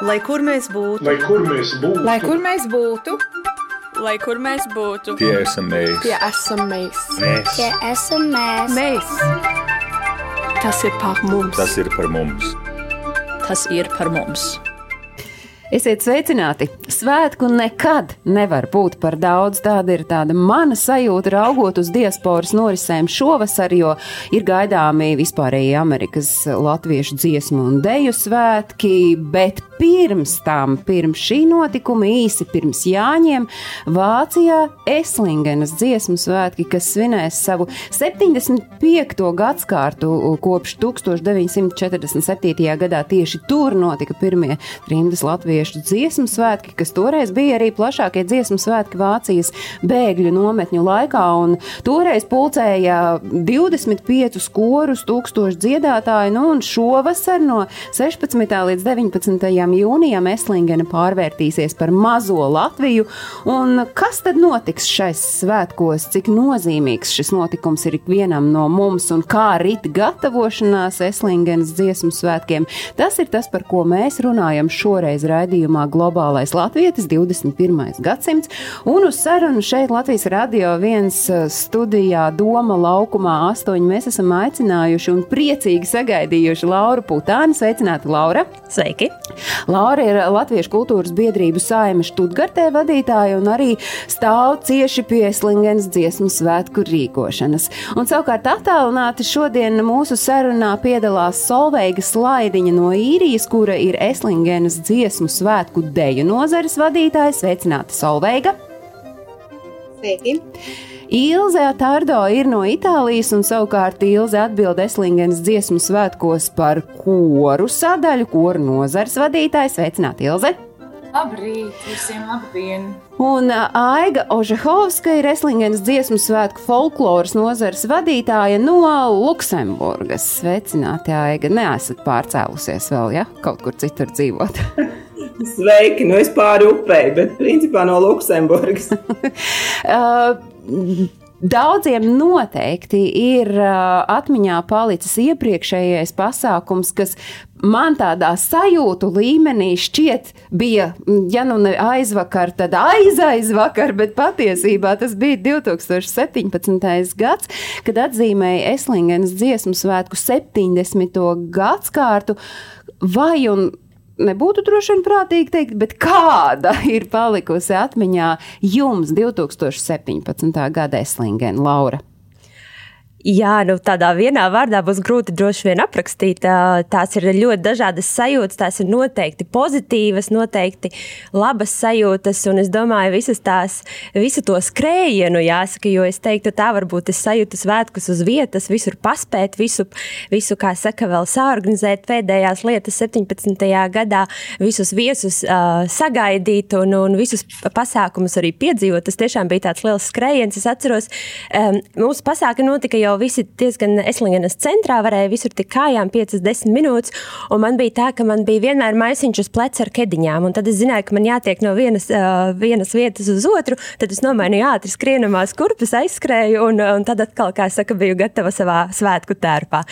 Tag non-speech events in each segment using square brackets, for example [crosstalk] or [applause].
Lai kur mēs būtu, Lai kur mēs būtu, Lai kur mēs būtu, Lai kur mēs būtu, Tie esam mēs. tie esam mēs. mēs. Tie esam mēs. Mēs. Tas ir par mums. Tas ir par mums. tas ir par mums. Esiet sveicināti! Svētku nekad nevar būt par daudz. Tāda ir tāda mana sajūta, raugot uz diasporas norisēm šovasar, jo ir gaidāmi vispārēji Amerikas latviešu dziesmu un deju svētki, bet pirms tam, pirms šī notikuma, īsi pirms Jāņiem, Vācijā Eslingenas dziesmu svētki, kas svinēs savu 75. gadskārtu kopš 1947. gadā. Tieši tur notika pirmie trimdas latviešu dziesmu svētki, kas toreiz bija arī plašākie dziesmu svētki Vācijas bēgļu nometņu laikā. Toreiz pulcēja 25 korus, 1000 dziedātāju, nu un šovasar no 16. līdz 19. Jūnijam Eslingena pārvērtīsies par mazo Latviju. Un kas tad notiks šais svētkos? Cik nozīmīgs šis notikums ir ikvienam no mums un kā rit gatavošanās Eslingenas dziesmu svētkiem? Tas ir tas, par ko mēs runājam šoreiz raidījumā Globālais Latvietis 21. gadsimts. Un uz sarunu šeit Latvijas radio viens uh, studijā Doma laukumā astoņi mēs esam aicinājuši un priecīgi sagaidījuši Lauru Putāni. Sveicināti, Laura! Sveiki! Laura ir Latviešu kultūras biedrību saima Študgartē vadītāja un arī stāv cieši pie Slingenas dziesmu svētku rīkošanas. Un savukārt attālināti šodien mūsu sarunā piedalās Solveiga Slaidiņa no īrijas, kura ir Eslingenas dziesmu svētku deju nozares vadītāja. Sveicināta Solveiga! Sveiki! Ilze Tārdo ir no Itālijas, un savukārt Ilze atbild Eslingenas dziesmu svētkos par koru sadaļu, koru nozars vadītājs. Sveicināta Ilze! Labrīt, visiem labdien! Un Aiga Ožehovska ir Eslingenas dziesmu svētku folkloras nozares vadītāja no Luksemburgas. Sveicināti, Aiga! Neesat pārcēlusies vēl, ja? Kaut kur citur dzīvot. [laughs] Sveiki, nu es pāri upei, bet principā no Luksemburgas. [laughs] Uh, Daudziem noteikti ir uh, atmiņā palicis iepriekšējais pasākums, kas man tādā sajūtu līmenī šķiet bija, mm, ja nu ne aizvakar, tad aizaizvakar, bet patiesībā tas bija 2017. gads, kad atzīmēja Eslingenas dziesmu svētku 70. gadskārtu. Vai un nebūtu droši vien prātīgi teikt, bet kāda [laughs] ir palikusi atmiņā jums 2017. gada Eslingena Laura? Jā, nu tādā vienā vārdā būs grūti droši vien aprakstīt. Tās ir ļoti dažādas sajūtas, tās ir noteikti pozitīvas, noteikti labas sajūtas, un es domāju, visas tās, visu to skrējienu jāsaka, jo es teiktu, tā varbūt es sajūtu svētkus uz vietas, visur paspēt, visu, visu kā saka, vēl sāorganizēt pēdējās lietas 17. gadā, visus viesus uh, sagaidīt un, un visus pasākumus arī piedzīvot. Tas tiešām bija tāds liels skrējiens. Es atceros, um, mūsu pasākumi notika jau jau visi diezgan Eslingenas centrā, varēja visur tik kājām 5-10 minūtes, un man bija tā, ka man bija vienmēr maisiņš uz pleca ar kediņām, un tad es zināju, ka man jātiek no vienas, uh, vienas vietas uz otru, tad es nomainīju ātri skrienamās kurpes, aizskrēju, un, un tad atkal, kā saka, biju gatava savā svētku tērpā.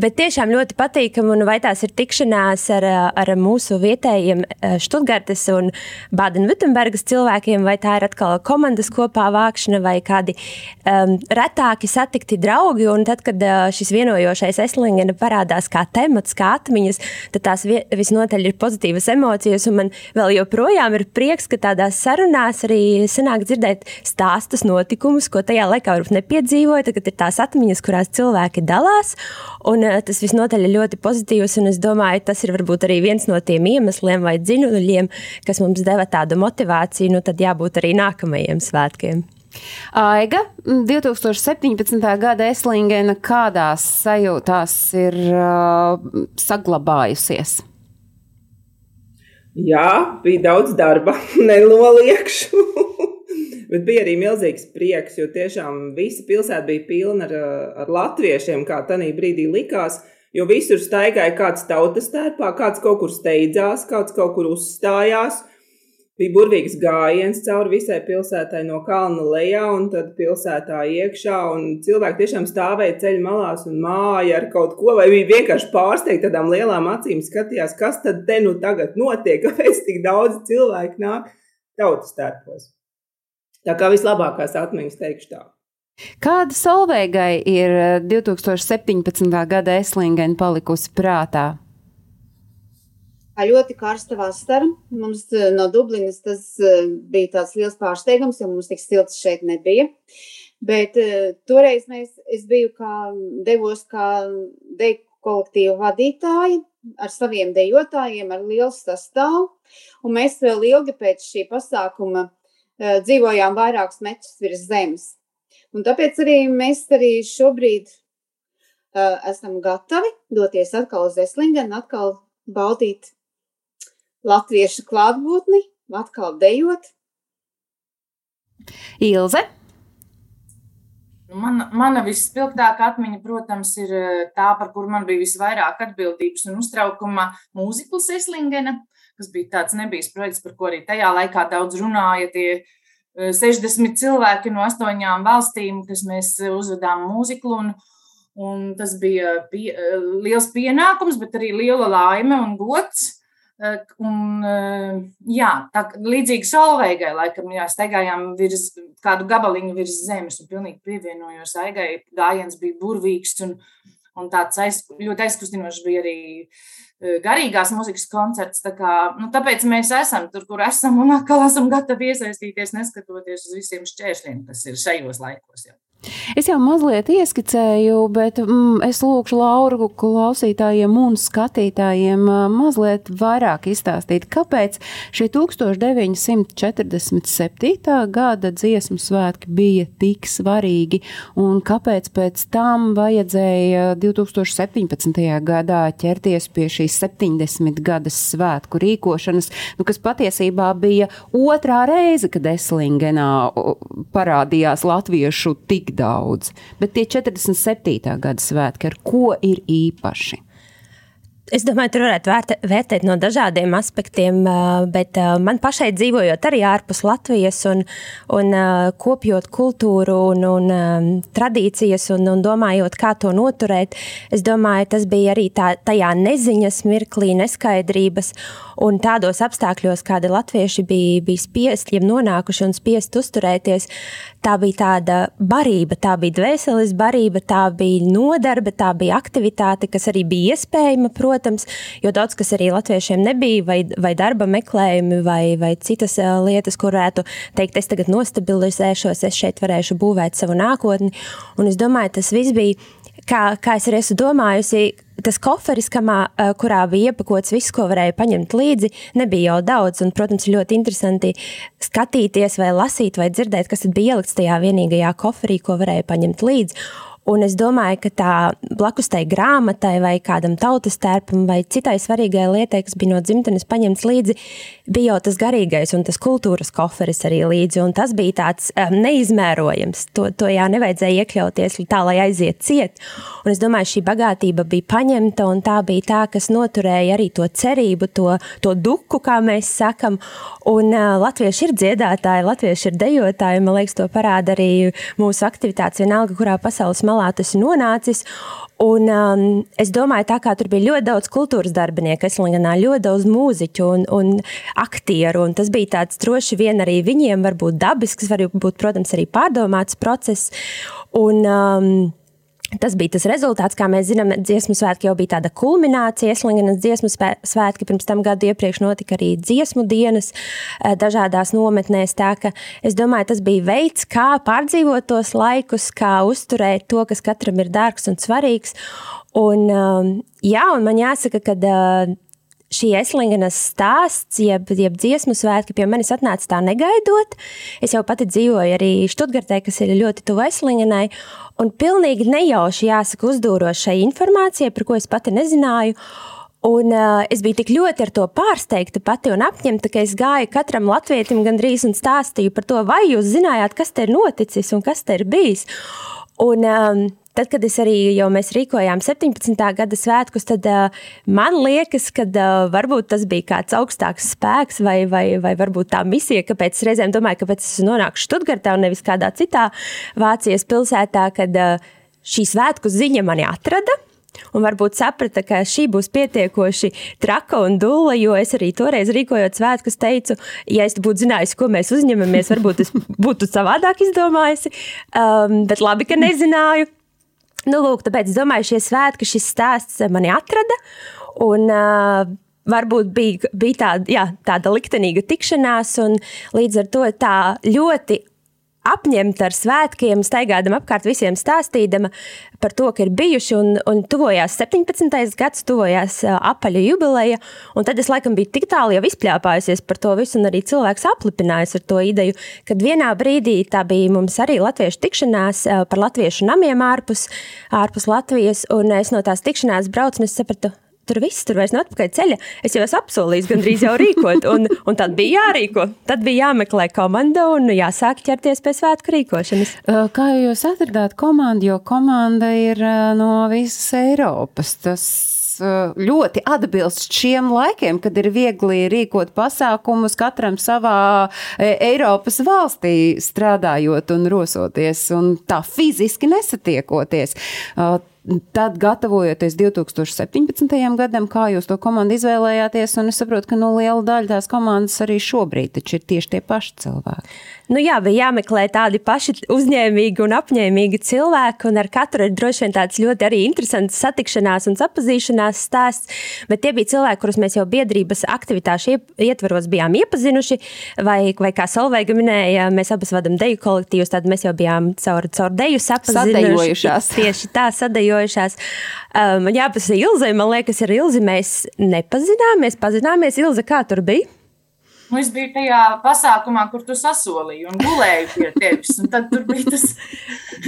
Bet tiešām ļoti patīkam, un vai tās ir tikšanās ar, ar mūsu vietējiem Štutgartes un Bādenvittenbergas cilvēkiem, vai tā ir atkal komandas kopā vākšana, vai kādi um, retāki satikti draugi, draugi. Tad, kad šis vienojošais eslingena parādās kā temats, kā atmiņas, tad tās visnotaļ ir pozitīvas emocijas. Man vēl joprojām ir prieks, ka tādās sarunās arī sanāk dzirdēt stāstus, notikumus, ko tajā laikā varbūt nepiedzīvoja. Tagad ir tās atmiņas, kurās cilvēki dalās. Un tas visnotaļ ir ļoti pozitīvs. Es domāju, tas ir varbūt arī viens no tiem iemesliem vai dzinuļiem, kas mums deva tādu motivāciju. Nu, tad jābūt arī nākamajiem svētkiem. Aiga, 2017. gada Eslingena kādās sajūtās ir uh, saglabājusies? Jā, bija daudz darba, [laughs] nenoliekšu. [laughs] Bet bija arī milzīgs prieks, jo tiešām visa pilsēta bija pilna ar, ar latviešiem, kā tajā brīdī likās. Jo visur staigāja kāds tautas tērpā, kāds kaut kur steidzās, kāds kaut kur uzstājās. Bija burvīgs gājiens cauri visai pilsētai no kalna lejā un tad pilsētā iekšā. Cilvēki tiešām stāvēja ceļa malās un māja ar kaut ko, vai bija vienkārši pārsteigti tādām lielām acīm skatījās, kas tad te nu tagad notiek, [laughs] kāpēc tik daudz cilvēku nāk tautas tērpos. Tā kā vislabākās atmiņas teikšu tā. Kāda Solveigai ir 2017. Eh, gada eslingena palikusi prātā? Ļoti karsta vasara. Mums eh, no Dublinas tas eh, bija tāds liels pārsteigums, jo mums tik silts šeit nebija. Bet uh, toreiz mēs, es biju kā, devos kā deju kolektīva vadītāja ar saviem dejotājiem, ar lielu sastāvu. Un mēs vēl ilgi pēc šī pasākuma dzīvojām vairākus metrus virs zemes. Un tāpēc arī mēs arī šobrīd esam gatavi doties atkal uz Eslingenu, atkal baudīt latviešu klātbūtni, atkal dejot. Ilze? Man, mana visspilgtākā atmiņa, protams, ir eh, tā, par kuru man bija visvairāk atbildības un uztraukuma mūzikls Eslingena, kas bija tāds nebijis projekts, par ko arī tajā laikā daudz runāja. Tie 60 eh, cilvēki no astoņām valstīm, kas mēs uzvedām mūziklu. Un, un tas bija pie, eh, liels pienākums, bet arī liela laime un gods. Un, jā, tā līdzīgi solveigai, laikam, jā, staigājām virs kādu gabaliņu virs zemes un pilnīgi pievienojos aigai. Gājiens bija burvīgs un, un tāds aiz, ļoti aizkustinošs bija arī garīgās muzikas koncerts. Tā kā, nu, tāpēc mēs esam tur, kur esam un atkal esam gatavi iesaistīties, neskatoties uz visiem šķēršļiem, kas ir šajos laikos. Jau. Es jau mazliet ieskicēju, bet mm, es lūkšu Lauru klausītājiem un skatītājiem mazliet vairāk izstāstīt, kāpēc šie 1947. gada dziesmu svētki bija tik svarīgi un kāpēc pēc tam vajadzēja 2017. gadā ķerties pie šīs 70 gadas svētku rīkošanas, nu, kas patiesībā bija otrā reize, kad Eslingenā parādījās latviešu tik tik daudz, bet tie 47. gada svētki ar ko ir īpaši? Es domāju, tur varētu vērt, vērtēt no dažādiem aspektiem, bet man pašai dzīvojot arī ārpus Latvijas un, un kopjot kultūru un, un tradīcijas un, un domājot, kā to noturēt, es domāju, tas bija arī tā, tajā neziņas mirklī, neskaidrības un tādos apstākļos, kādi latvieši bija, bija spiest, ja nonākuši un spiest uzturēties, tā bija tāda barība, tā bija dvēseles barība, tā bija nodarbe, tā bija aktivitāte, kas arī bija iespējama, protams, jo daudz kas arī latviešiem nebija, vai, vai darba meklējumi, vai, vai citas uh, lietas, kur varētu teikt, es tagad nostabilizēšos, es šeit varēšu būvēt savu nākotni. Un es domāju, tas viss bija, kā, kā es arī esmu domājusi, tas koferis, kamā, kurā bija iepakots viss, ko varēja paņemt līdzi, nebija jau daudz. Un, protams, ir ļoti interesanti skatīties, vai lasīt, vai dzirdēt, kas bija ielikts tajā vienīgajā koferī, ko varēja paņemt līdzi. Un es domāju, ka tā blakus tai grāmatai vai kādam tautas tērpam vai citai svarīgai lietai, kas bija no dzimtenes paņemts līdzi, bija jau tas garīgais un tas kultūras koferis arī līdzi. Un tas bija tāds um, neizmērojams. To, to jā, nevajadzēja iekļauties tā, lai aiziet ciet. Un es domāju, šī bagātība bija paņemta un tā bija tā, kas noturēja arī to cerību, to, to duku, kā mēs sakam. Un uh, latvieši ir dziedātāji, latvieši ir dejotāji. Man liekas, to parāda arī mūsu aktivitātes vienalga, kurā pasaules malā tas nonācis. Un, um, es domāju, tā kā tur bija ļoti daudz kultūras darbinieku, Eslinganā ļoti daudz mūziķu un, un aktieru, un tas bija tāds droši vien arī viņiem varbūt dabisks, varbūt, protams, arī pārdomāts process. Un, um, Tas bija tas rezultāts, kā mēs zinām, dziesmu svētki jau bija tāda kulminācija. Eslingenas dziesmu svētki pirms tam gadu iepriekš notika arī dziesmu dienas eh, dažādās nometnēs. Tā ka es domāju, tas bija veids, kā pārdzīvot tos laikus, kā uzturēt to, kas katram ir dārgs un svarīgs. Un, um, jā, un man jāsaka, ka uh, šī Eslingenas stāsts, jeb, jeb dziesmu svētki pie manis atnāca tā negaidot. Es jau pati dzīvoju arī Študgartē, kas ir ļoti tuvu Eslingenai, un pilnīgi nejauši jāsaka uzdūros šai informācijai, par ko es pati nezināju. Un, uh, es biju tik ļoti ar to pārsteigta pati un apņemta, ka es gāju katram latvietim gandrīz un stāstīju par to, vai jūs zinājāt, kas te ir noticis un kas te ir bijis. Un, um, tad, kad es arī jau mēs rīkojām 17. gada svētkus, tad uh, man liekas, ka uh, varbūt tas bija kāds augstāks spēks vai, vai, vai varbūt tā misija, kāpēc es reizēm domāju, kāpēc es nonāku Študgartā un nevis kādā citā Vācijas pilsētā, kad uh, šī svētku ziņa mani atrada. Un varbūt saprata, ka šī būs pietiekoši traka un dūla, jo es arī toreiz rīkojot svētkus teicu, ja es būtu zinājusi, ko mēs uzņemamies, varbūt es būtu savādāk izdomājusi. Um, bet labi, ka nezināju. Nu, lūk, tāpēc es domāju, šie svētki, šis stāsts mani atrada. Un, uh, varbūt bija, bija tāda, jā, tāda liktenīga tikšanās, un līdz ar to tā ļoti apņemta ar svētkiem, staigādama apkārt visiem stāstīdama par to, ka ir bijuši un, un tuvojās 17. gads, tuvojās apaļa jubileja, un tad es laikam biju tik tālu jau izpļāpājusies par to visu, un arī cilvēks aplipinājis ar to ideju, kad vienā brīdī tā bija mums arī latviešu tikšanās par latviešu namiem ārpus, ārpus Latvijas, un es no tās tikšanās braucu, un es sapratu, tur viss tur vairs nav atpakaļ ceļa. Es jau esmu apsolījis gandrīz jau rīkot, un, un tad bija jārīko. Tad bija jāmeklē komanda un jāsāk ķerties pie svētku rīkošanas. Kā jūs atradāt komandu, jo komanda ir no visas Eiropas? Tas ļoti atbilst šiem laikiem, kad ir viegli rīkot pasākumus katram savā Eiropas valstī, strādājot un rosoties, un tā fiziski nesatiekoties. Tad, gatavojoties 2017. gadam, kā jūs to komandu izvēlējāties, un es saprotu, ka nu, liela daļa tās komandas arī šobrīd ir tieši tie paši cilvēki. Nu jā, bija jāmeklē tādi paši uzņēmīgi un apņēmīgi cilvēki, un ar katru ir droši vien tāds ļoti arī interesants satikšanās un sapazīšanās stāsts. Bet tie bija cilvēki, kurus mēs jau biedrības aktivitāšu ietvaros bijām iepazinuši, vai, vai kā Solveiga minēja, mēs abas vadam deju kolektīvus, tad mēs jau bijām caur, caur deju sapazinuši. Tieši tā, sadējojušās veidojušās. Um, man jāpasaka, Ilze, man liekas, ar Ilzi mēs nepazināmies, pazināmies. Ilze, kā tur bija? Nu, es biju tajā pasākumā, kur tu sasolīji un gulēju pie tevis. Tad tur bija tas,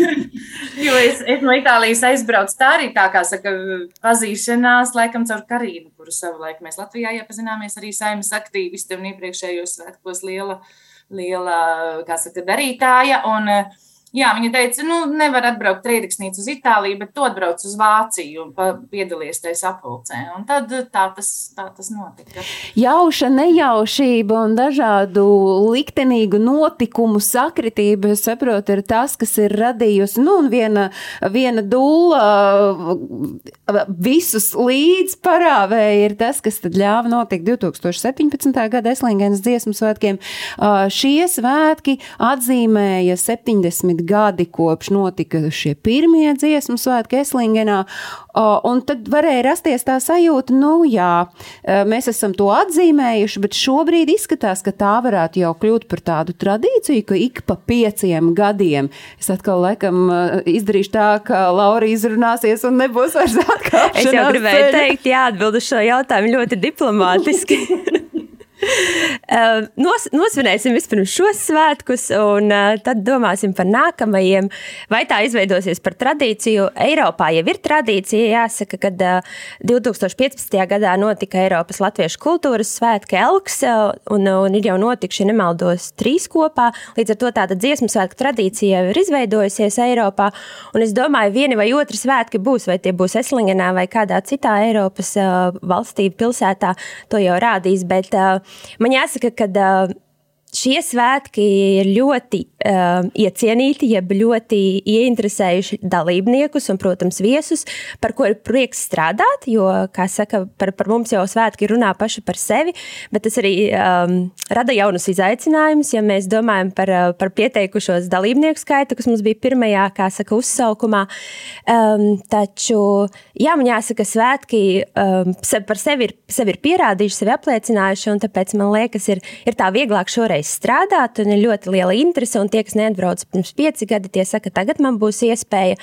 [laughs] jo es, es no Itālijas aizbraucu. Tā arī tā kā saka, pazīšanās, laikam, caur Karīnu, kuru savulaik mēs Latvijā iepazināmies arī saimnes aktīvisti un iepriekšējos svētkos liela, liela, kā saka, darītāja. Un, uh, Jā, viņa teica, nu, nevar atbraukt trījusnīcu uz Itāliju, bet tu atbrauc uz Vāciju un piedalies tajā sapulcē. Un tad tā tas, tā tas notika. Jauša nejaušība un dažādu liktenīgu notikumu sakritība, es saprotu, ir tas, kas ir radījusi, nu, un viena, viena dūla visus līdz parāvēja ir tas, kas tad ļāva notikt 2017. gada Eslingenas dziesmu svētkiem. Šie svētki atzīmēja 70 desmit gadi kopš notika šie pirmie dziesmu svētki Eslingenā. Un tad varēja rasties tā sajūta, nu jā, mēs esam to atzīmējuši, bet šobrīd izskatās, ka tā varētu jau kļūt par tādu tradīciju, ka ik pa pieciem gadiem es atkal laikam izdarīšu tā, ka Laura izrunāsies un nebūs vairs atkāpšanās. Es jau gribēju ceļa. teikt, jā, atbildu šo jautājumu ļoti diplomātiski. [laughs] Nos, nosvinēsim vispirms šos svētkus, un tad domāsim par nākamajiem. Vai tā izveidosies par tradīciju? Eiropā jau ir tradīcija. Jāsaka, ka 2015. gadā notika Eiropas Latviešu kultūras svētki Elks, un, un ir jau notikuši, nemaldos, trīs kopā. Līdz ar to tāda dziesmu svētku tradīcija jau ir izveidojusies Eiropā. Un es domāju, vieni vai otri svētki būs, vai tie būs Eslingenā vai kādā citā Eiropas valstī, pilsētā, to jau rādīs. Bet, uh, Man jāsaka, ka šie svētki ir ļoti iecienīti, jeb ļoti ieinteresējuši dalībniekus un, protams, viesus, par ko ir prieks strādāt. Jo, kā saka, par, par mums jau svētki runā paši par sevi, bet tas arī um, rada jaunus izaicinājumus. Ja mēs domājam par, uh, par pieteikušos dalībnieku skaitu, kas mums bija pirmajā, kā saka, uzsaukumā, um, taču, jā, man jāsaka, svētki um, par sevi ir, sevi ir pierādījuši, sevi apliecinājuši, un tāpēc man liekas, ir, ir tā vieglāk šoreiz strādāt, un ir ļoti liela interese. Un tie, kas neatbrauc pirms pieci gadi, tie saka, tagad man būs iespēja.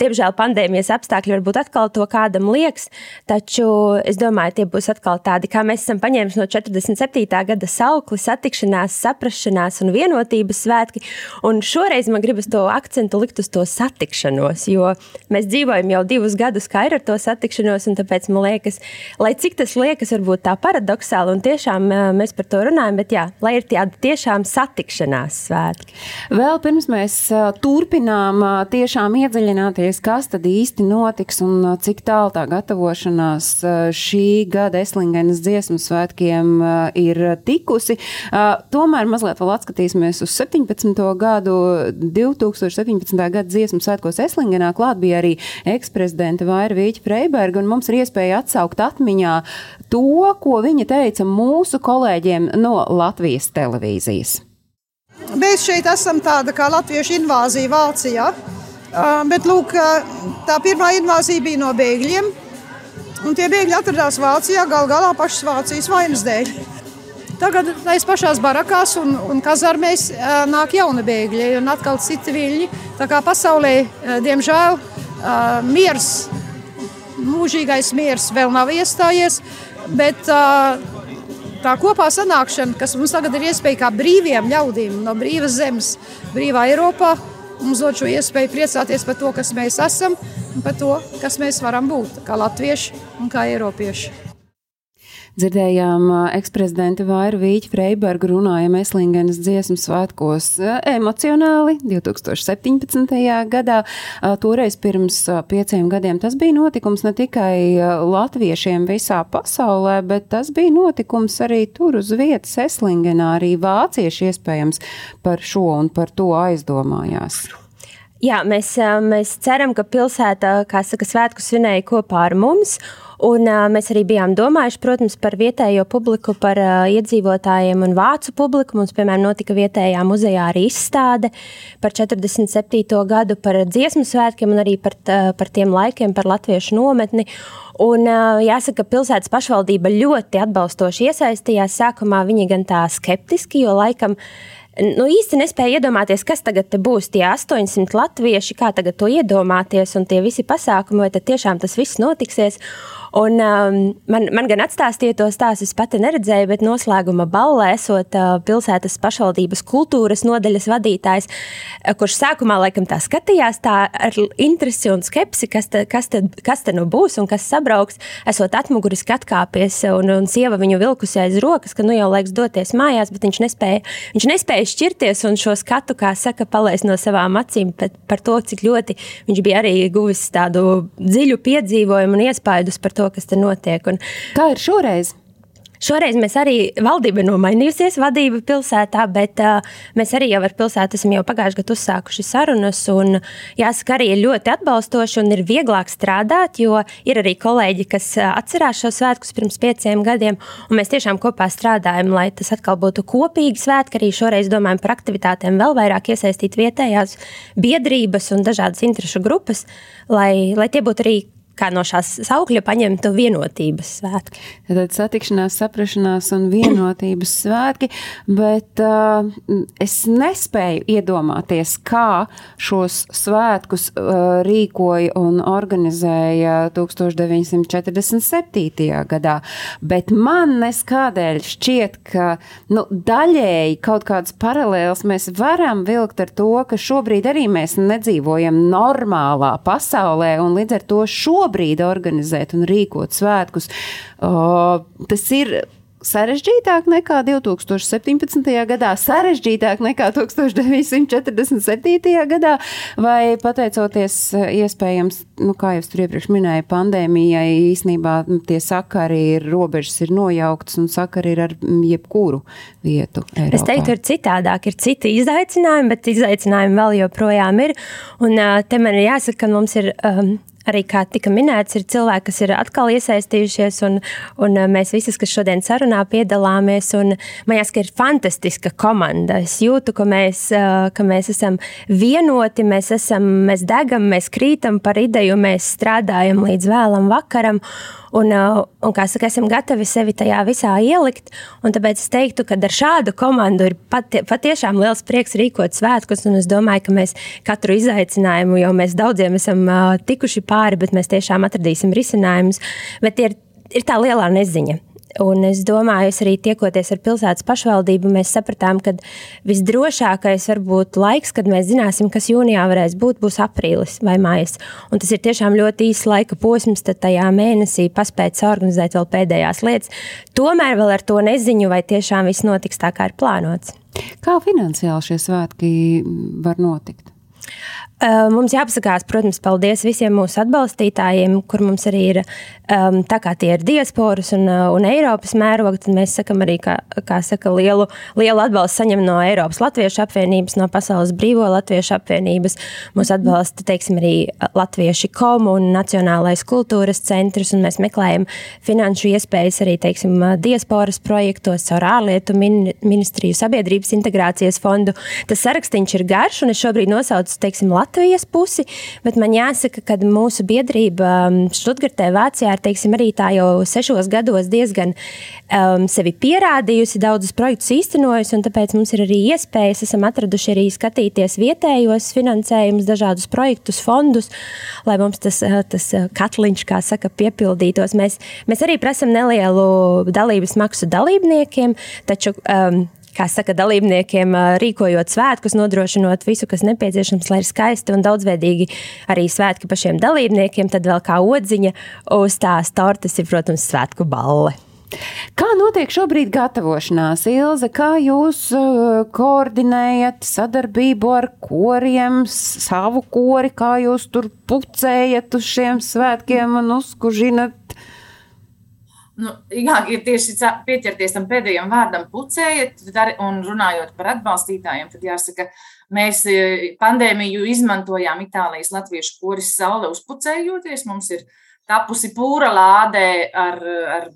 Diemžēl pandēmijas apstākļi varbūt atkal to kādam liekas, taču es domāju, tie būs atkal tādi, kā mēs esam paņēmuši no 47. gada saukli, satikšanās, saprašanās un vienotības svētki. Un šoreiz man gribas to akcentu likt uz to satikšanos, jo mēs dzīvojam jau divus gadus, kā ir ar to satikšanos, un tāpēc man liekas, lai cik tas liekas, varbūt tā paradoxāli, un tiešām mēs par to runājam, bet jā, lai ir tāda tiešām satikšanās svētki. Vēl pirms mēs turpinām tiešām iedziļināties, kas tad īsti notiks un cik tālu tā gatavošanās šī gada Eslingenes dziesmu svētkiem ir tikusi. Tomēr mazliet vēl atskatīsimies uz 17. gadu. 2017. gada dziesmu svētkos Eslingenā klāt bija arī eksprezidenta Vaira Vīķa Freiberga, un mums ir iespēja atsaukt atmiņā to, ko viņa teica mūsu kolēģiem no Latvijas televīzijas. Mēs šeit esam tāda kā latviešu invāzija Vācijā. Bet lūk, tā pirmā invāzija bija no bēgļiem. Un tie bēgļi atradās Vācijā gal galā pašas Vācijas vainas dēļ. Tagad aiz pašās barakās un, un kazarmēs nāk jauni bēgļi un atkal citi viļņi. Tā kā pasaulē, diemžēl, miers, mūžīgais miers vēl nav iestājies, bet tā kopā sanākšana, kas mums tagad ir iespēja kā brīviem ļaudīm no brīvas zemes, brīvā Eiropā, mums dod šo iespēju priecāties par to, kas mēs esam un par to, kas mēs varam būt kā latvieši un kā eiropieši. Dzirdējām eksprezidenta Vairu Vīķu Freibergu runājam Eslingenes dziesmu svētkos emocionāli 2017. gadā. Toreiz pirms pieciem gadiem tas bija notikums ne tikai latviešiem visā pasaulē, bet tas bija notikums arī tur uz vietas Eslingenā. Arī vācieši iespējams par šo un par to aizdomājās. Jā, mēs, mēs ceram, ka pilsēta, kā saka, svētku svinēja kopā ar mums. Un, uh, mēs arī bijām domājuši, protams, par vietējo publiku, par uh, iedzīvotājiem un vācu publiku. Mums, piemēram, notika vietējā muzejā arī izstāde par 47. gadu, par dziesmu svētkiem un arī par, tā, par tiem laikiem, par latviešu nometni. Un, uh, jāsaka, pilsētas pašvaldība ļoti atbalstoši iesaistījās. Sākumā viņi gan tā skeptiski, jo laikam nu, īsti nespēju iedomāties, kas tagad būs tie 800 latvieši, kā tagad to iedomāties, un tie visi pasākumi, vai tad tiešām tas viss notiksies. Un, um, man, man gan atstāstīja to stāstu, es pati neredzēju, bet noslēguma ballē esot uh, pilsētas pašvaldības kultūras nodaļas vadītājs, uh, kurš sākumā laikam tā skatījās tā ar interesi un skepsi, kas te, kas te, kas te nu būs un kas sabrauks, esot atmuguriski atkāpies un, un sieva viņu vilkusi aiz rokas, ka nu jau laiks doties mājās, bet viņš nespēja, viņš nespēja šķirties un šo skatu, kā saka, palaist no savām acīm par to, cik ļoti viņš bija arī guvis tādu dziļu piedzīvojumu un iespaidus par to, to, kas tur notiek. Un, Kā ir šoreiz? Šoreiz mēs arī valdība ir nomainījusies, vadība pilsētā, bet uh, mēs arī jau ar pilsētu esam jau pagājušajā gadā uzsākuši sarunas. Un, jāsaka, arī ir ļoti atbalstoši un ir vieglāk strādāt, jo ir arī kolēģi, kas atcerās šo svētkus pirms pieciem gadiem. Mēs tiešām kopā strādājam, lai tas atkal būtu kopīgi svētki. Arī šoreiz domājam par aktivitātēm, vēl vairāk iesaistīt vietējās biedrības un dažādas interešu grupas, lai, lai tie būtu arī kā no šās saukļa paņemtu vienotības svētki. Tad satikšanās, saprašanās un vienotības svētki, bet uh, es nespēju iedomāties, kā šos svētkus uh, rīkoja un organizēja 1947. gadā. Bet man neskādēļ šķiet, ka nu, daļēji kaut kādas paralēlas mēs varam vilkt ar to, ka šobrīd arī mēs nedzīvojam normālā pasaulē un līdz ar to šo šobrīd organizēt un rīkot svētkus, uh, tas ir sarežģītāk nekā 2017. gadā, sarežģītāk nekā 1947. gadā, vai pateicoties iespējams, nu, kā jau tur iepriekš minēju, pandēmijai īsnībā tie sakari ir, robežas ir nojauktas un sakari ir ar jebkuru vietu. Eiropā. Es teiktu, ir citādāk, ir citi izaicinājumi, bet izaicinājumi vēl joprojām ir. Un te man ir jāsaka, ka mums ir um, arī, kā tika minēts, ir cilvēki, kas ir atkal iesaistījušies, un, un uh, mēs visi, kas šodien sarunā piedalāmies. Man jāsaka, ka ir fantastiska komanda. Es jūtu, ka mēs, uh, ka mēs esam vienoti, mēs, esam, mēs degam, mēs krītam par ideju, mēs strādājam līdz vēlam vakaram. Un, uh, un kā saka, esam gatavi sevi tajā visā ielikt. Tāpēc es teiktu, ka ar šādu komandu ir pati, patiešām liels prieks rīkot svētkus. Es domāju, ka mēs katru izaicinājumu jau mēs daudziem esam uh, tikuši pāri, bet mēs tiešām atradīsim risinājumus. Bet ir, ir tā lielā neziņa. Un es domāju, es arī tiekoties ar pilsētas pašvaldību, mēs sapratām, ka visdrošākais varbūt laiks, kad mēs zināsim, kas jūnijā varēs būt, būs aprīlis vai maijs. Un tas ir tiešām ļoti īsts laika posms, tad tajā mēnesī paspēt organizēt vēl pēdējās lietas. Tomēr vēl ar to neziņu, vai tiešām viss notiks tā, kā ir plānots. Kā finansiāli šie svētki var notikt? Mums jāpasakās, protams, paldies visiem mūsu atbalstītājiem, kur mums arī ir um, tā kā tie ir diasporas un, un Eiropas mēroga. Tad mēs sakam arī, kā, kā saka, lielu, lielu atbalstu saņem no Eiropas Latviešu apvienības, no Pasaules Brīvo Latviešu apvienības. Mūs atbalsta, teiksim, arī Latvieši komu un Nacionālais kultūras centrs, un mēs meklējam finanšu iespējas arī, teiksim, diasporas projektos caur ārlietu ministriju sabiedrības integrācijas fondu. Tas sarakstīns ir garš, un es šobrīd nosaucu, teiksim, Latviju Latvijas pusi, bet man jāsaka, ka mūsu biedrība Študgartē, um, Vācijā ir teiksim, arī tā jau sešos gados diezgan um, sevi pierādījusi, daudzus projektus īstenojusi, un tāpēc mums ir arī iespējas, esam atraduši arī skatīties vietējos finansējumus, dažādus projektus, fondus, lai mums tas, uh, tas uh, katliņš, kā saka, piepildītos. Mēs, mēs arī prasam nelielu dalības maksu dalībniekiem, taču um, kā saka, dalībniekiem rīkojot svētkus, nodrošinot visu, kas nepieciešams, lai ir skaisti un daudzveidīgi arī svētki pašiem dalībniekiem, tad vēl kā odziņa uz tās tortes ir, protams, svētku balle. Kā notiek šobrīd gatavošanās, Ilze? Kā jūs koordinējat sadarbību ar koriem, savu kori, kā jūs tur pucējat uz šiem svētkiem un uzkužinat Nu, jā, ir tieši pieķerties tam pēdējiem vārdam, pucējot un runājot par atbalstītājiem. Tad jāsaka, mēs e, pandēmiju izmantojām Itālijas latviešu koris saule uzpucējoties. Mums ir tapusi pūra lādē ar, ar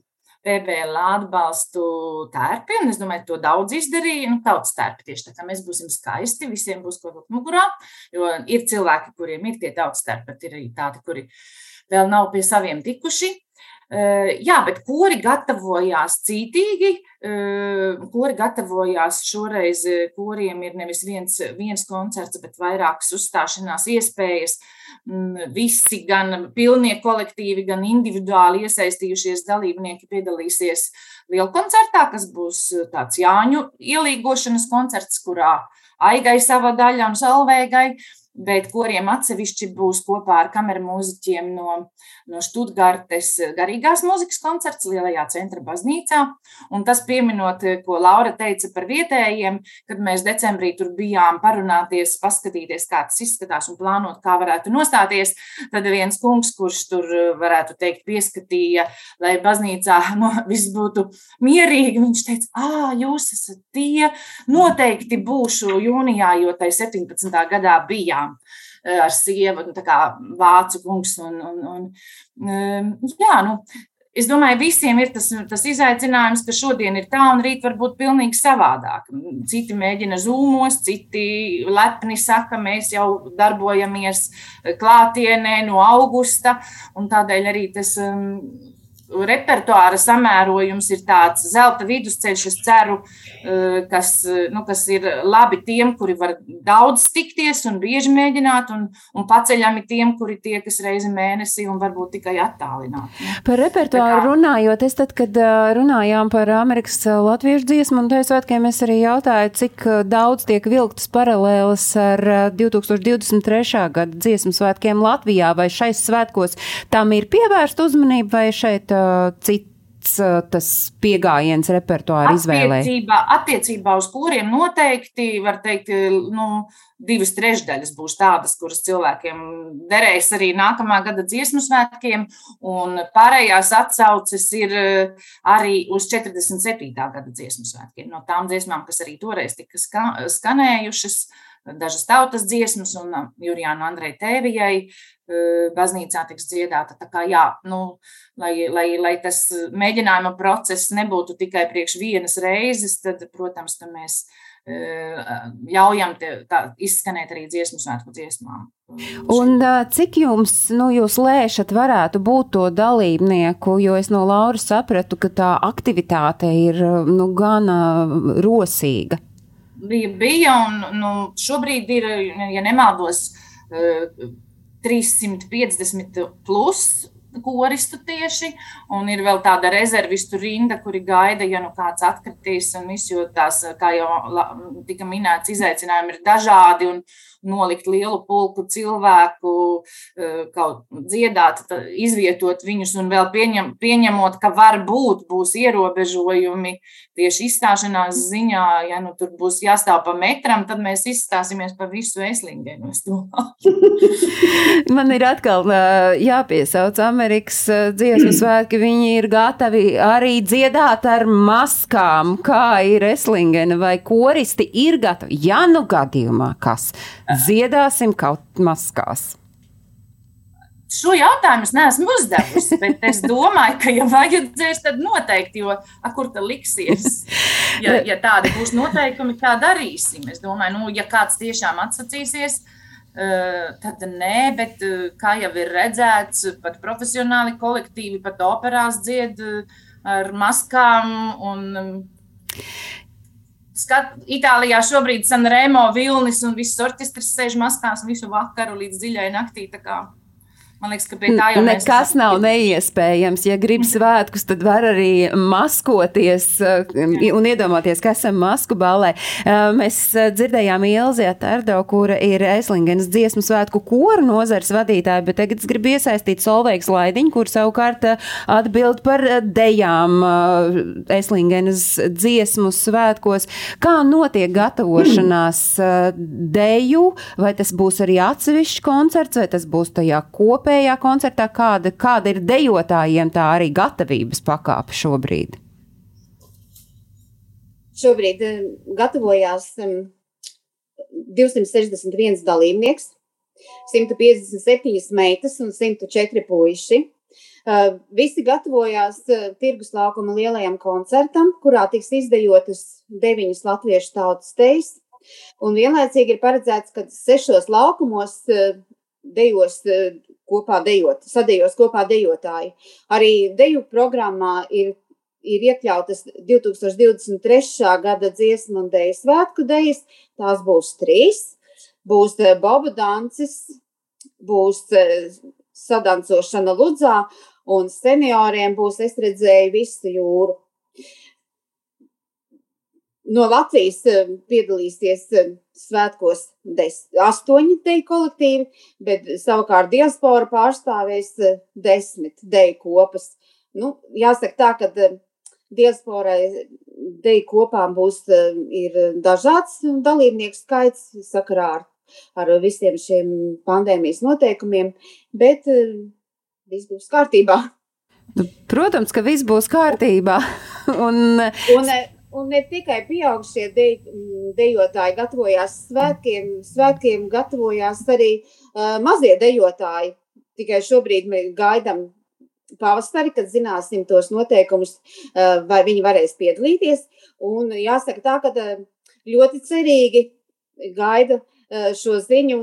PBL atbalstu tērpiem. Es domāju, to daudz izdarīja. Nu, tautas tērpi tieši tā kā mēs būsim skaisti, visiem būs kaut kas mugurā. Jo ir cilvēki, kuriem ir tie tautas tērpi, bet ir arī tādi, kuri vēl nav pie saviem tikuši. Jā, bet kuri gatavojās cītīgi, kuri gatavojās šoreiz, kuriem ir nevis viens, viens koncerts, bet vairākas uzstāšanās iespējas. Visi, gan pilnie kolektīvi, gan individuāli iesaistījušies dalībnieki piedalīsies lielkoncertā, kas būs tāds Jāņu ielīgošanas koncerts, kurā Aigai sava daļa un Salvēgai bet kuriem atsevišķi būs kopā ar kameru mūziķiem no, no Študgartes garīgās mūzikas koncerts Lielajā centra baznīcā. Un tas pieminot, ko Laura teica par vietējiem, kad mēs decembrī tur bijām parunāties, paskatīties, kā tas izskatās un plānot, kā varētu nostāties, tad viens kungs, kurš tur varētu teikt pieskatīja, lai baznīcā [laughs] no, viss būtu mierīgi, viņš teica, ā, jūs esat tie, noteikti būšu jūnijā, jo tai 17. gadā bijām bijām eh, ar sievu, nu, kā vācu kungs. Un, un, un, ehm, jā, nu, Es domāju, visiem ir tas, tas izaicinājums, ka šodien ir tā, un rīt var būt pilnīgi savādāk. Citi mēģina zūmos, citi lepni saka, mēs jau darbojamies klātienē no augusta, un tādēļ arī tas um, repertuāra samērojums ir tāds zelta vidusceļš, es ceru, eh, kas, eh, nu, kas ir labi tiem, kuri var daudz tikties un bieži mēģināt, un, un paceļami tiem, kuri tiekas reizi mēnesī un varbūt tikai attālināti. Par repertuāru kā... runājot, es tad, kad eh, runājām par Amerikas latviešu dziesmu un teicu svētkiem, es arī jautāju, cik daudz tiek vilktas paralēlas ar 2023. gada dziesmu svētkiem Latvijā, vai šais svētkos tam ir pievērsta uzmanība, vai šeit cits tas pieejams repertuāra izvēlē? Attiecībā, uz kuriem noteikti var teikt, nu, divas trešdaļas būs tādas, kuras cilvēkiem derēs arī nākamā gada dziesmu svētkiem, un pārējās atsauces ir arī uz 47. gada dziesmu svētkiem. No tām dziesmām, kas arī toreiz tika skanējušas, dažas tautas dziesmas, un Jurijāna Andrei Tēvijai baznīcā tiks dziedāta. Tā kā, jā, nu, lai, lai, lai tas mēģinājuma process nebūtu tikai priekš vienas reizes, tad, protams, mēs ļaujam te, tā, izskanēt arī dziesmu svētku dziesmām. Un cik jums, nu, jūs lēšat, varētu būt to dalībnieku, jo es no Lauras sapratu, ka tā aktivitāte ir, nu, gana rosīga. Bija, bija un nu, šobrīd ir, ja nemaldos, 350 plus koristu tieši, un ir vēl tāda rezervistu rinda, kuri gaida, ja nu kāds atkritīs un viss, jo tās, kā jau tika minēts, izaicinājumi ir dažādi, un, nolikt lielu pulku cilvēku, eh, kaut dziedāt, izvietot viņus un vēl pieņem, pieņemot, ka varbūt būs ierobežojumi tieši izstāšanās ziņā. Ja nu tur būs jāstāv pa metram, tad mēs izstāsimies pa visu Eslingenu. [laughs] Man ir atkal jāpiesauc Amerikas dziesmu [clears throat] svētki. Viņi ir gatavi arī dziedāt ar maskām, kā ir Eslingena vai koristi ir gatavi. Ja nu gadījumā kas dziedāsim kaut maskās? Šo jautājumu es neesmu uzdevusi, bet es domāju, ka, ja vajadzēs, tad noteikti, jo a, kur tā liksies? Ja, ja tādi būs noteikumi, kā darīsim? Es domāju, nu, ja kāds tiešām atsacīsies, tad nē, bet kā jau ir redzēts, pat profesionāli kolektīvi, pat operās dzied ar maskām un Skat, Itālijā šobrīd Sanremo vilnis un viss orķestris sēž maskās visu vakaru līdz dziļai naktī. Man liekas, ka pie tā jau nekas nav neiespējams. Ja grib svētkus, tad var arī maskoties uh, un iedomāties, ka esam masku balē. Uh, mēs uh, dzirdējām Ilzi Atārdo, kura ir Eslingenas dziesmu svētku koru nozars vadītāja, bet tagad es gribu iesaistīt Solveigs Laidiņu, kur savukārt atbild par dejām Eslingenas dziesmu svētkos. Kā notiek gatavošanās deju, vai tas būs arī atsevišķs koncerts, vai tas būs tajā kopā? Kopējā koncertā, kāda, kāda ir dejotājiem tā arī gatavības pakāpe šobrīd? Šobrīd eh, gatavojās 261 dalībnieks, 157 meitas un 104 puiši. Eh, visi gatavojās eh, tirgus laukuma lielajam koncertam, kurā tiks izdejotas deviņas latviešu tautas tejas. Un vienlaicīgi ir paredzēts, ka sešos laukumos dejos kopā dejot, sadejos kopā dejotāji. Arī deju programmā ir, ir iekļautas 2023. gada dziesmu un deju svētku dejas. Tās būs trīs. Būs eh, Boba Dancis, būs eh, sadancošana Ludzā, un senioriem būs es redzēju visu jūru. No Latvijas eh, piedalīsies eh, svētkos des, astoņi deju kolektīvi, bet savukārt diaspora pārstāvēs eh, desmit deju kopas. Nu, jāsaka tā, ka diasporai deju kopām būs ir dažāds dalībnieku skaits sakarā ar, ar visiem šiem pandēmijas noteikumiem, bet viss būs kārtībā. Protams, ka viss būs kārtībā. [laughs] Un, un, Un ne tikai pieaugušie de, dejotāji gatavojās svētkiem, svētkiem gatavojās arī uh, mazie dejotāji. Tikai šobrīd mēs gaidām pavasari, kad zināsim tos noteikumus, uh, vai viņi varēs piedalīties. Un jāsaka tā, ka uh, ļoti cerīgi gaida šo ziņu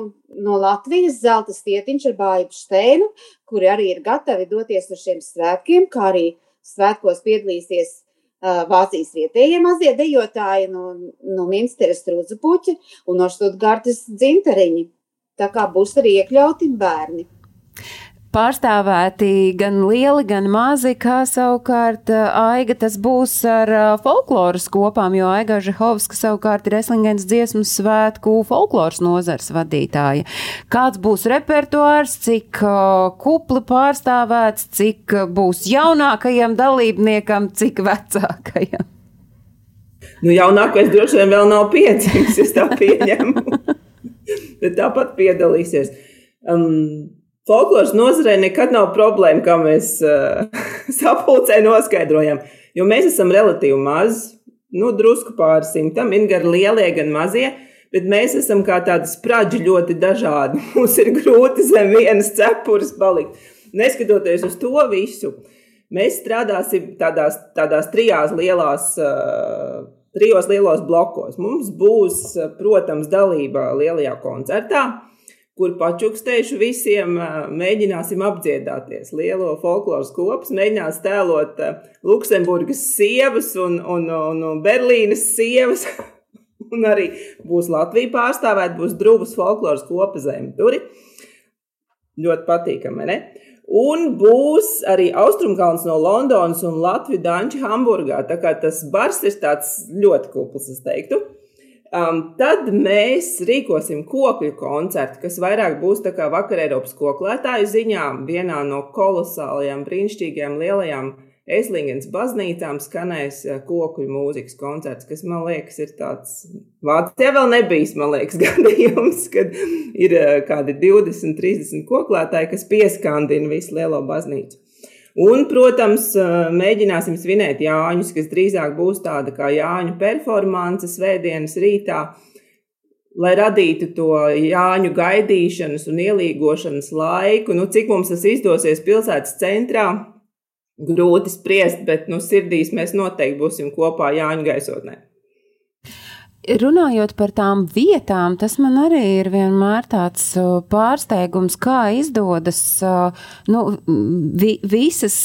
no Latvijas zelta stietiņš ar Bāju Steinu, kuri arī ir gatavi doties uz šiem svētkiem, kā arī svētkos piedalīsies Vācijas vietējie mazie dejotāji no, no Minsteres trūdzupuķa un no Štutgartes dzinteriņi. Tā kā būs arī iekļauti bērni pārstāvēti gan lieli, gan mazi, kā savukārt Aiga tas būs ar folkloras kopām, jo Aiga Žehovska savukārt ir Eslingens dziesmu svētku folkloras nozars vadītāja. Kāds būs repertuārs, cik kupli pārstāvēts, cik būs jaunākajam dalībniekam, cik vecākajam? Nu, jaunākais droši vien vēl nav piedzimis, es tā pieņemu. [laughs] Bet tāpat piedalīsies. Um, Folkloras nozarē nekad nav problēma, kā mēs [laughs] uh, sapulcē noskaidrojam, jo mēs esam relatīvi mazi, nu, drusku pāri simtam, ir gan lielie, gan mazie. Bet mēs esam kā tādi spraģi ļoti dažādi. [laughs] Mums ir grūti zem vienas cepures palikt. Neskatoties uz to visu, mēs strādāsim tādās, tādās trijās lielās, uh, trijos lielos blokos. Mums būs, protams, dalība lielajā koncertā kur pačukstējuši visiem, mēģināsim apdziedāties. Lielo folkloras kopas mēģinās tēlot Luksemburgas sievas un, un, un, un Berlīnas sievas. [laughs] un arī būs Latvija pārstāvēta, būs drūmas folkloras kopa zem. Tur ļoti patīkami, ne? Un būs arī Austrumkalns no Londonas un Latvijas Danča Hamburgā. Tā kā tas bars ir tāds ļoti kupls, es teiktu. Um, tad mēs rīkosim kokļu koncertu, kas vairāk būs tā kā vakar Eiropas koklētāju ziņā. Vienā no kolosālajām, brīnišķīgajām, lielajām Eslingens baznīcām skanēs uh, kokļu mūzikas koncerts, kas man liekas ir tāds Vācijā vēl nebijis, man liekas, [laughs] gadījums, kad ir uh, kādi 20, 30 koklētāji, kas pieskandina visu lielo baznīcu. Un, protams, mēģināsim svinēt Jāņus, kas drīzāk būs tāda kā Jāņu performance svētdienas rītā, lai radītu to Jāņu gaidīšanas un ielīgošanas laiku. Nu, cik mums tas izdosies pilsētas centrā, grūti spriest, bet nu, sirdīs mēs noteikti būsim kopā Jāņu gaisotnē. Runājot par tām vietām, tas man arī ir vienmēr tāds pārsteigums, kā izdodas nu, vi, visas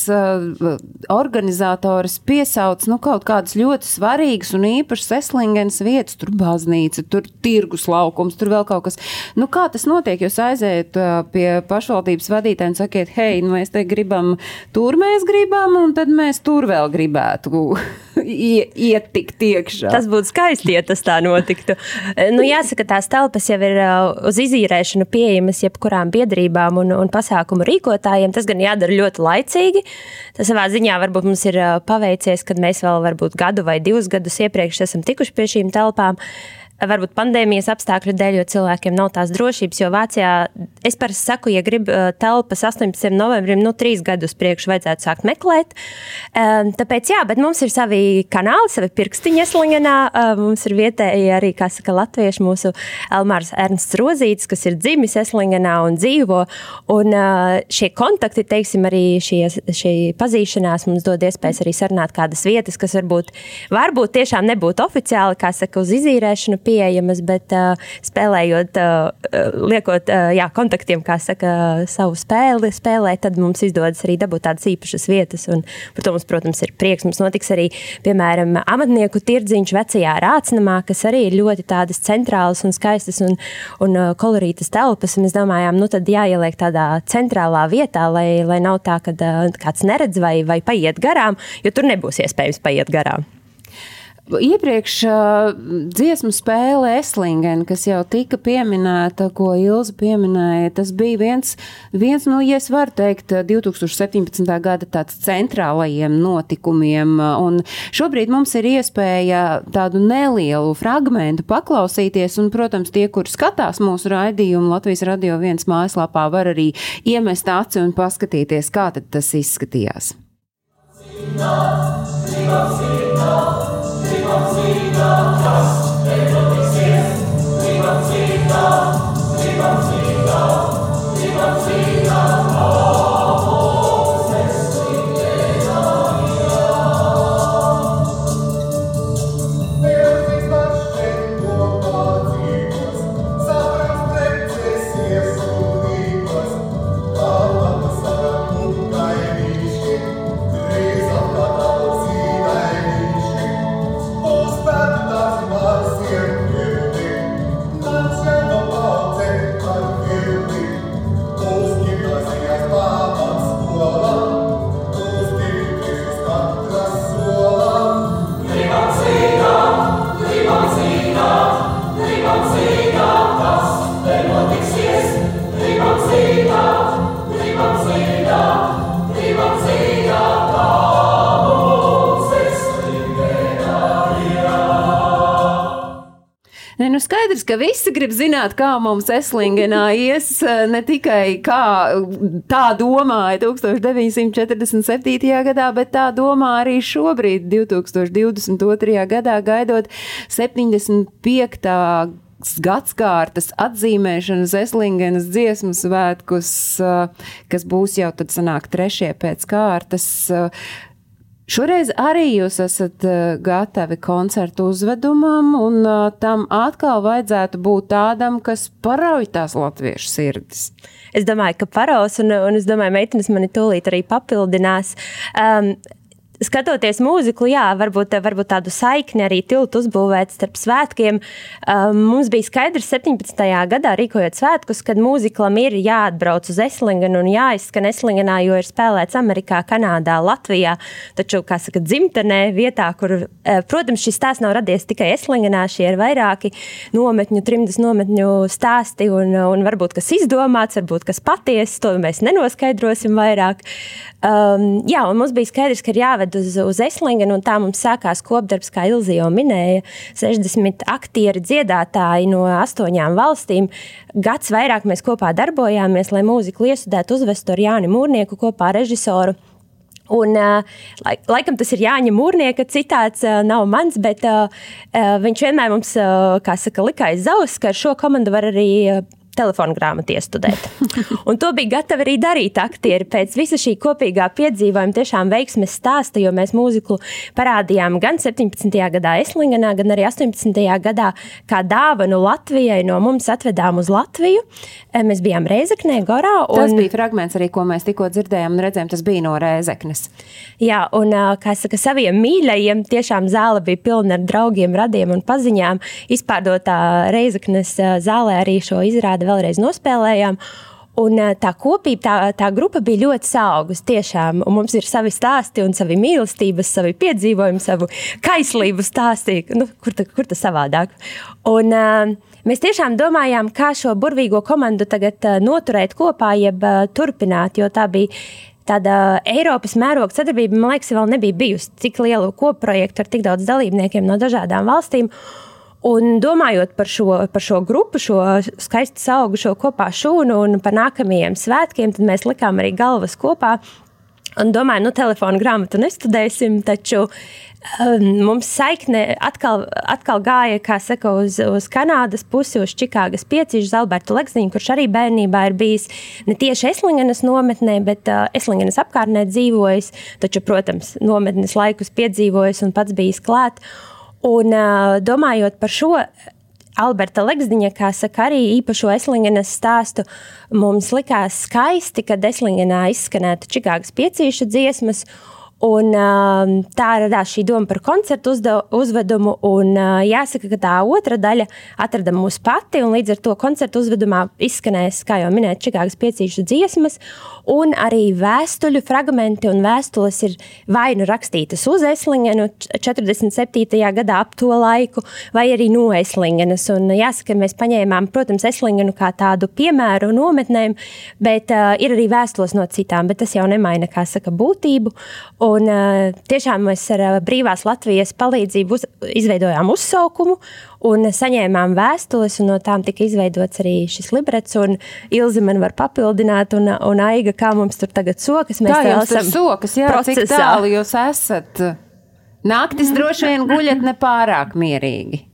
organizatoras piesauc nu, kaut kādas ļoti svarīgas un īpašas eslingenes vietas, tur baznīca, tur tirgus laukums, tur vēl kaut kas. Nu, kā tas notiek? Jūs aiziet pie pašvaldības vadītājiem un sakiet, hei, nu, mēs te gribam, tur mēs gribam, un tad mēs tur vēl gribētu [laughs] ietikt iekšā. Tas būtu skaisti, ja tas tā notiktu. Nu, jāsaka, tās telpas jau ir uh, uz izīrēšanu pieejamas jebkurām biedrībām un, un pasākumu rīkotājiem. Tas gan jādara ļoti laicīgi. Tas savā ziņā varbūt mums ir uh, paveicies, kad mēs vēl varbūt gadu vai divus gadus iepriekš esam tikuši pie šīm telpām varbūt pandēmijas apstākļu dēļ, jo cilvēkiem nav tās drošības. Jo Vācijā es parasti saku, ja grib telpas 18. novembrim, nu, trīs gadus priekš vajadzētu sākt meklēt. Tāpēc, jā, bet mums ir savi kanāli, savi pirkstiņi Eslingenā. Mums ir vietēji arī, kā saka, latvieši mūsu Elmārs Ernsts Rozīts, kas ir dzimis Eslingenā un dzīvo. Un šie kontakti, teiksim, arī šie, šī pazīšanās mums dod iespējas arī sarunāt kādas vietas, kas varbūt, varbūt tiešām nebūtu oficiāli, kā saka, uz izīrēšanu pieejamas, bet spēlējot, liekot jā, kontaktiem, kā saka, savu spēli, spēlēt, tad mums izdodas arī dabūt tādas īpašas vietas. Un par to mums, protams, ir prieks. Mums notiks arī, piemēram, amatnieku tirdziņš vecajā rācnamā, kas arī ir ļoti tādas centrālas un skaistas un, un kolorītas telpas. Mēs domājām, nu tad jāieliek tādā centrālā vietā, lai, lai nav tā, ka kāds neredz vai, vai paiet garām, jo tur nebūs iespējams paiet garām. Iepriekš uh, dziesmu spēle Eslingen, kas jau tika pieminēta, ko Ilza pieminēja, tas bija viens, viens no, ja es varu teikt, 2017. gada tāds centrālajiem notikumiem. Un šobrīd mums ir iespēja tādu nelielu fragmentu paklausīties, un, protams, tie, kur skatās mūsu raidījumu Latvijas radio viens mājaslapā, var arī iemest aci un paskatīties, kā tas izskatījās. Sīnā, sīnā, sīnā. nu visi grib zināt, kā mums Eslingenā ies, ne tikai kā tā domāja 1947. gadā, bet tā domā arī šobrīd, 2022. gadā, gaidot 75 gadsimtas atzīmēšanas Eslingenas dziesmu svētkus, kas būs jau tad sanāk trešie pēc kārtas. Šoreiz arī jūs esat eh, gatavi koncertu uzvedumam, un uh, tam atkal vajadzētu būt tādam, kas parauj tās latviešu sirdis. Es domāju, ka paraus, un, un es domāju, meitenes mani tūlīt arī papildinās. Um, skatoties mūziku, jā, varbūt, varbūt tādu saikni arī tiltu uzbūvēt starp svētkiem. Um, mums bija skaidrs 17. gadā, rīkojot svētkus, kad mūziklam ir jāatbrauc uz Eslingenu un jāizskan Eslingenā, jo ir spēlēts Amerikā, Kanādā, Latvijā. Taču, kā saka, dzimtenē, vietā, kur, uh, protams, šis stāsts nav radies tikai Eslingenā, šie ir vairāki nometņu, trimdas nometņu stāsti un, un varbūt kas izdomāts, varbūt kas patiesa, to mēs nenoskaidrosim vairāk. Um, jā, un mums bija skaidrs, ka ir jāved uz, uz Eslingenu, un tā mums sākās kopdarbs, kā Ilzi jau minēja, 60 aktieri, dziedātāji no astoņām valstīm. Gads vairāk mēs kopā darbojāmies, lai mūziku iestudētu, uzvestu ar Jāni Mūrnieku kopā ar režisoru. Un, uh, laikam tas ir Jāņa Mūrnieka citāts, uh, nav mans, bet uh, viņš vienmēr mums, uh, kā saka, lika aiz zaus, ka ar šo komandu var arī uh, telefonu grāmatu iestudēt. [laughs] Un to bija gatavi arī darīt aktieri. Pēc visa šī kopīgā piedzīvojuma tiešām veiksmes stāsta, jo mēs mūziku parādījām gan 17. gadā Eslingenā, gan arī 18. gadā kā dāvanu Latvijai no mums atvedām uz Latviju. Eh, mēs bijām Reizeknē, Gorā. Un... Tas bija fragments arī, ko mēs tikko dzirdējām un redzējām, tas bija no Reizeknes. Jā, un eh, kā saka, saviem mīļajiem tiešām zāle bija pilna ar draugiem, radiem un paziņām. Izpārdotā Reizeknes eh, zālē arī šo izrādi vēlreiz nospēlējām. Un tā kopība, tā, tā grupa bija ļoti augusta. Tiešām un mums ir savi stāsti, un savi mīlestības, savi piedzīvojumi, savu kaislību stāstī. Nu, kur, ta, kur tas savādāk? Un, uh, mēs tiešām domājām, kā šo burvīgo komandu tagad uh, noturēt kopā, jeb turpināt, jo tā bija tāda Eiropas mēroga sadarbība, man liekas, vēl nebija bijusi tik liela kopprojekta ar tik daudz dalībniekiem no dažādām valstīm. Un domājot par šo, par šo grupu, šo skaisti augušo kopā šūnu un par nākamajiem svētkiem, tad mēs likām arī galvas kopā. Un domāju, nu, telefonu grāmatu nestudēsim, taču um, mums saikne atkal, atkal gāja, kā saka, uz, uz Kanādas pusi, uz Čikāgas piecīšu Zalbertu Lekziņu, kurš arī bērnībā ir bijis ne tieši Eslingenas nometnē, bet uh, Eslingenas apkārtnē dzīvojis, taču, protams, nometnes laikus piedzīvojis un pats bijis klāt. Un domājot par šo Alberta Leksdiņa, kā saka, arī īpašo Eslingenas stāstu, mums likās skaisti, kad Eslingenā izskanētu Čikāgas piecīšu dziesmas. Un, tā radās šī doma par koncertu uzvedumu. Un, jāsaka, ka tā otra daļa atrada mūs pati. Līdz ar to koncertu uzvedumā izskanēs, kā jau minēju, Čikāgas piecīšu dziesmas un arī vēstuļu fragmenti un vēstules ir vai nu rakstītas uz Eslingenu 47. gadā ap to laiku, vai arī no Eslingenas. Un jāsaka, mēs paņēmām, protams, Eslingenu kā tādu piemēru nometnēm, bet uh, ir arī vēstules no citām, bet tas jau nemaina, kā saka, būtību. Un uh, tiešām mēs ar uh, Brīvās Latvijas palīdzību uz, izveidojām uzsaukumu un saņēmām vēstules, un no tām tika izveidots arī šis librets. Ilzi man var papildināt, un, un Aiga, kā mums tur tagad sokas. Mēs kā jums tur sokas, jā, procesā. cik tālu jūs esat? Naktis droši vien guļat nepārāk mierīgi.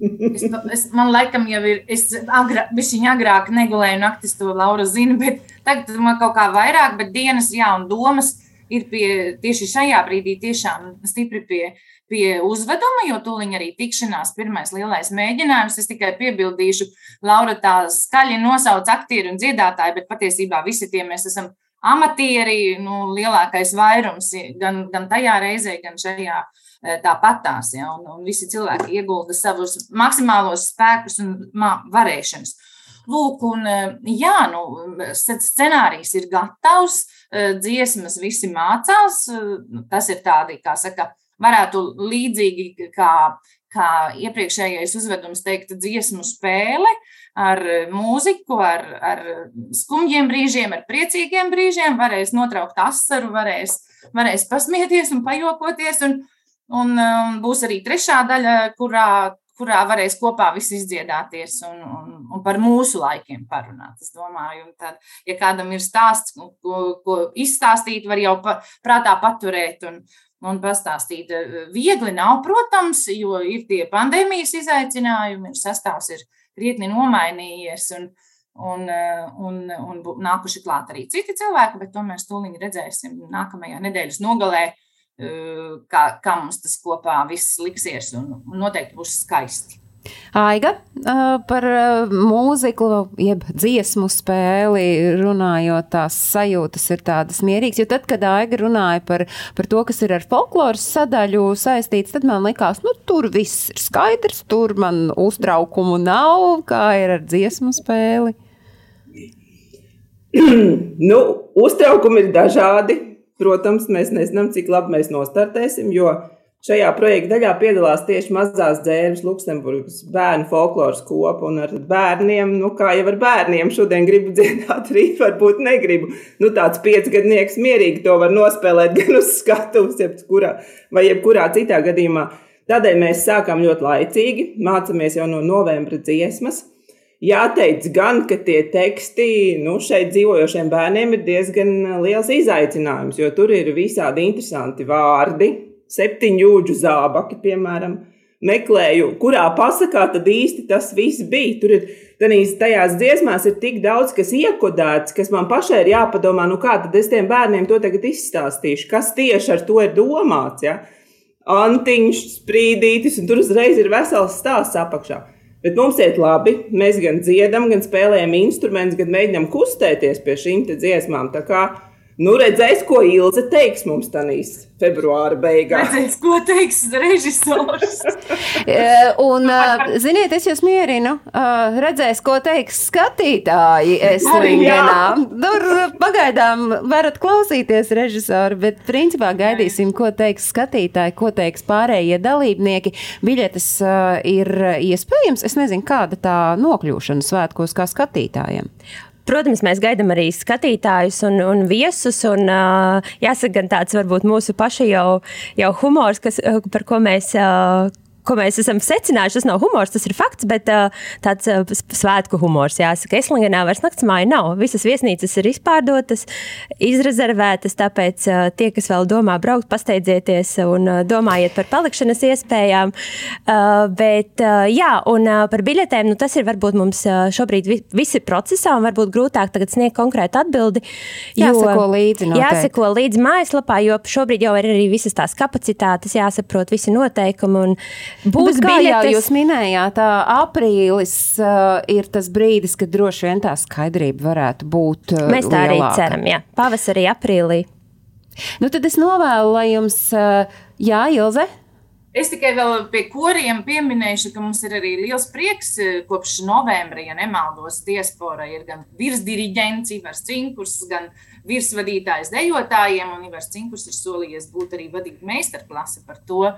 Es, es, man laikam jau ir, es agrā, agrāk negulēju naktis, to Laura zina, bet tagad man kaut kā vairāk, bet dienas, jā, un domas ir pie, tieši šajā brīdī tiešām stipri pie, pie uzveduma, jo tūlīt arī tikšanās pirmais lielais mēģinājums. Es tikai piebildīšu, Laura tā skaļi nosauc aktieru un dziedātāju, bet patiesībā visi tie mēs esam amatieri, nu, lielākais vairums gan, gan tajā reizē, gan šajā eh, tāpatās. Ja, un, un visi cilvēki iegulda savus maksimālos spēkus un varēšanas. Lūk, un eh, jā, nu, scenārijs ir gatavs, eh, dziesmas visi mācās. Tas ir tādi, kā saka, varētu līdzīgi kā, kā iepriekšējais uzvedums teikt, dziesmu spēle ar mūziku, ar, ar skumjiem brīžiem, ar priecīgiem brīžiem, varēs notraukt asaru, varēs, varēs pasmieties un pajokoties. Un, un um, būs arī trešā daļa, kurā, kurā varēs kopā visi izdziedāties un, un, un par mūsu laikiem parunāt. Es domāju, tad, ja kādam ir stāsts, ko, ko izstāstīt, var jau pa, prātā paturēt un, un pastāstīt. Viegli nav, protams, jo ir tie pandēmijas izaicinājumi, ir sastāvs ir krietni nomainījies. Un, Un, un, un nākuši klāt arī citi cilvēki, bet to mēs tūlīt redzēsim nākamajā nedēļas nogalē, kā, kā mums tas kopā viss liksies. Un noteikti būs skaisti. Aiga par mūziku, jeb dziesmu spēli runājot, tās sajūtas ir tādas mierīgas. Jo tad, kad Aiga runāja par, par to, kas ir ar folkloras sadaļu saistīts, tad man likās, nu, tur viss ir skaidrs, tur man uztraukumu nav, kā ir ar dziesmu spēli. [clears throat] nu, uztraukumi ir dažādi. Protams, mēs nezinām, cik labi mēs nostartēsim, jo Šajā projekta daļā piedalās tieši mazās dzērves Luksemburgas bērnu folkloras kopa. Un ar bērniem, nu, kā jau ar bērniem, šodien gribu dziedāt, rīt varbūt negribu. Nu, tāds piecgadnieks mierīgi to var nospēlēt gan uz skatuves, jebkurā, vai jebkurā citā gadījumā. Tādēļ mēs sākām ļoti laicīgi, mācāmies jau no novembra dziesmas. Jāteic gan, ka tie teksti nu, šeit dzīvojošiem bērniem ir diezgan liels izaicinājums, jo tur ir visādi interesanti vārdi, septiņu jūdžu zābaki, piemēram. Meklēju, kurā pasakā tad īsti tas viss bija. Tur ir tenīs, tajās dziesmās ir tik daudz, kas iekodēts, kas man pašai ir jāpadomā, nu kā tad es tiem bērniem to tagad izstāstīšu, kas tieši ar to ir domāts. Ja? Antiņš, sprīdītis, un tur uzreiz ir vesels stāsts apakšā. Bet mums iet labi. Mēs gan dziedam, gan spēlējam instrumentus, gan mēģinām kustēties pie šīm dziesmām. Tā kā Nu, redzēs, ko Ilze teiks mums tanīs februāra beigās. Redzēs, ko teiks režisors. [laughs] E, un, ziniet, es jūs mierinu, redzēs, ko teiks skatītāji. Es lingenā. Tur pagaidām varat klausīties režisoru, bet principā gaidīsim, ko teiks skatītāji, ko teiks pārējie dalībnieki. Biļetes ir iespējams, es nezinu, kāda tā nokļūšana svētkos kā skatītājiem. Protams, mēs gaidām arī skatītājus un, un viesus. Un, jāsaka, gan tāds varbūt mūsu paša jau, jau humors, kas, par ko mēs. Ko mēs esam secinājuši, tas nav humors, tas ir fakts, bet uh, tāds uh, svētku humors. Jāsaka, Eslingenā vairs naktas māja nav. Visas viesnīcas ir izpārdotas, izrezervētas, tāpēc uh, tie, kas vēl domā braukt, pasteidzieties un domājiet par palikšanas iespējām. Bet, jā, un par biļetēm, nu, tas ir varbūt mums šobrīd vi visi procesā un varbūt grūtāk tagad sniegt konkrētu atbildi. Jāsako līdzi. Noteikti. Jāsako līdzi mājaslapā, jo šobrīd jau ir arī visas tās kapacitātes, jāsaprot visi noteikumi. Un, Būs biļetes. jau jūs minējāt, aprīlis uh, ir tas brīdis, kad droši vien tā skaidrība varētu būt. Uh, Mēs tā lielāka. arī ceram, jā. Pavasarī, aprīlī. Nu, tad es novēlu, lai jums, uh, jā, Ilze, Es tikai vēl pie koriem pieminēšu, ka mums ir arī liels prieks. Kopš novembra, ja nemaldos, diaspora ir gan virsdiriģents, Ivars Cinkurs, gan virsvadītājs dejotājiem, un Ivars Cinkurs ir solījies būt arī vadīt meistarklasi. Par to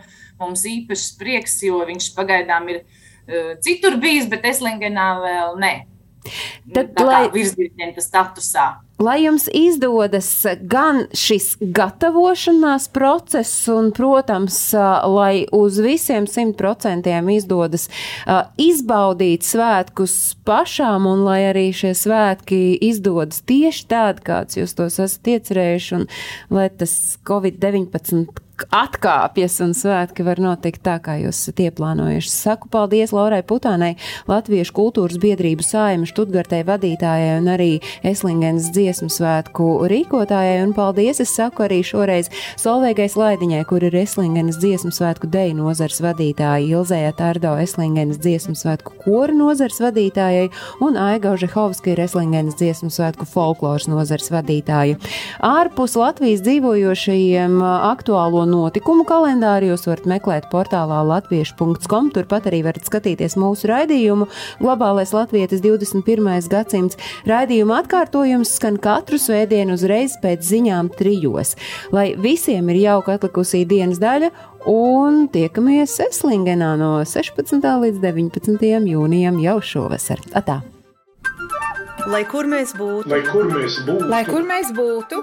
mums īpašs prieks, jo viņš pagaidām ir uh, citur bijis, bet Eslingenā vēl ne. Tad, Tā lai... virsdiriģenta statusā. lai jums izdodas gan šis gatavošanās process, un, protams, lai uz visiem simt procentiem izdodas izbaudīt svētkus pašām, un lai arī šie svētki izdodas tieši tādi, kāds jūs tos esat iecerējuši, un lai tas Covid-19 atkāpjas un svētki var notikt tā, kā jūs esat ieplānojuši. Saku paldies Laurai Putānai, Latviešu kultūras biedrību sājuma Študgartei vadītājai un arī Eslingens dziesmu svētku rīkotājai. Un paldies es saku arī šoreiz Solveigai Slaidiņai, kur ir Eslingenes dziesmu svētku deju nozars vadītāja, Ilzēja Tārdo Eslingenes dziesmu svētku kora nozars vadītājai un Aiga Žehovska ir Eslingenes dziesmu svētku folkloras nozars vadītāja. Ārpus Latvijas dzīvojošajiem aktuālo notikumu kalendāru jūs varat meklēt portālā latviešu.com. Turpat arī varat skatīties mūsu raidījumu Globālais Latvijas 21. gadsimts. Raidījuma atkārtojums skan katru svētdienu uzreiz pēc ziņām trijos. Lai visiem ir jauka atlikusī dienas daļa un tiekamies Eslingenā no 16. līdz 19. jūnijam jau šovasar. Atā! Lai kur mēs būtu, lai kur mēs būtu, lai kur mēs būtu.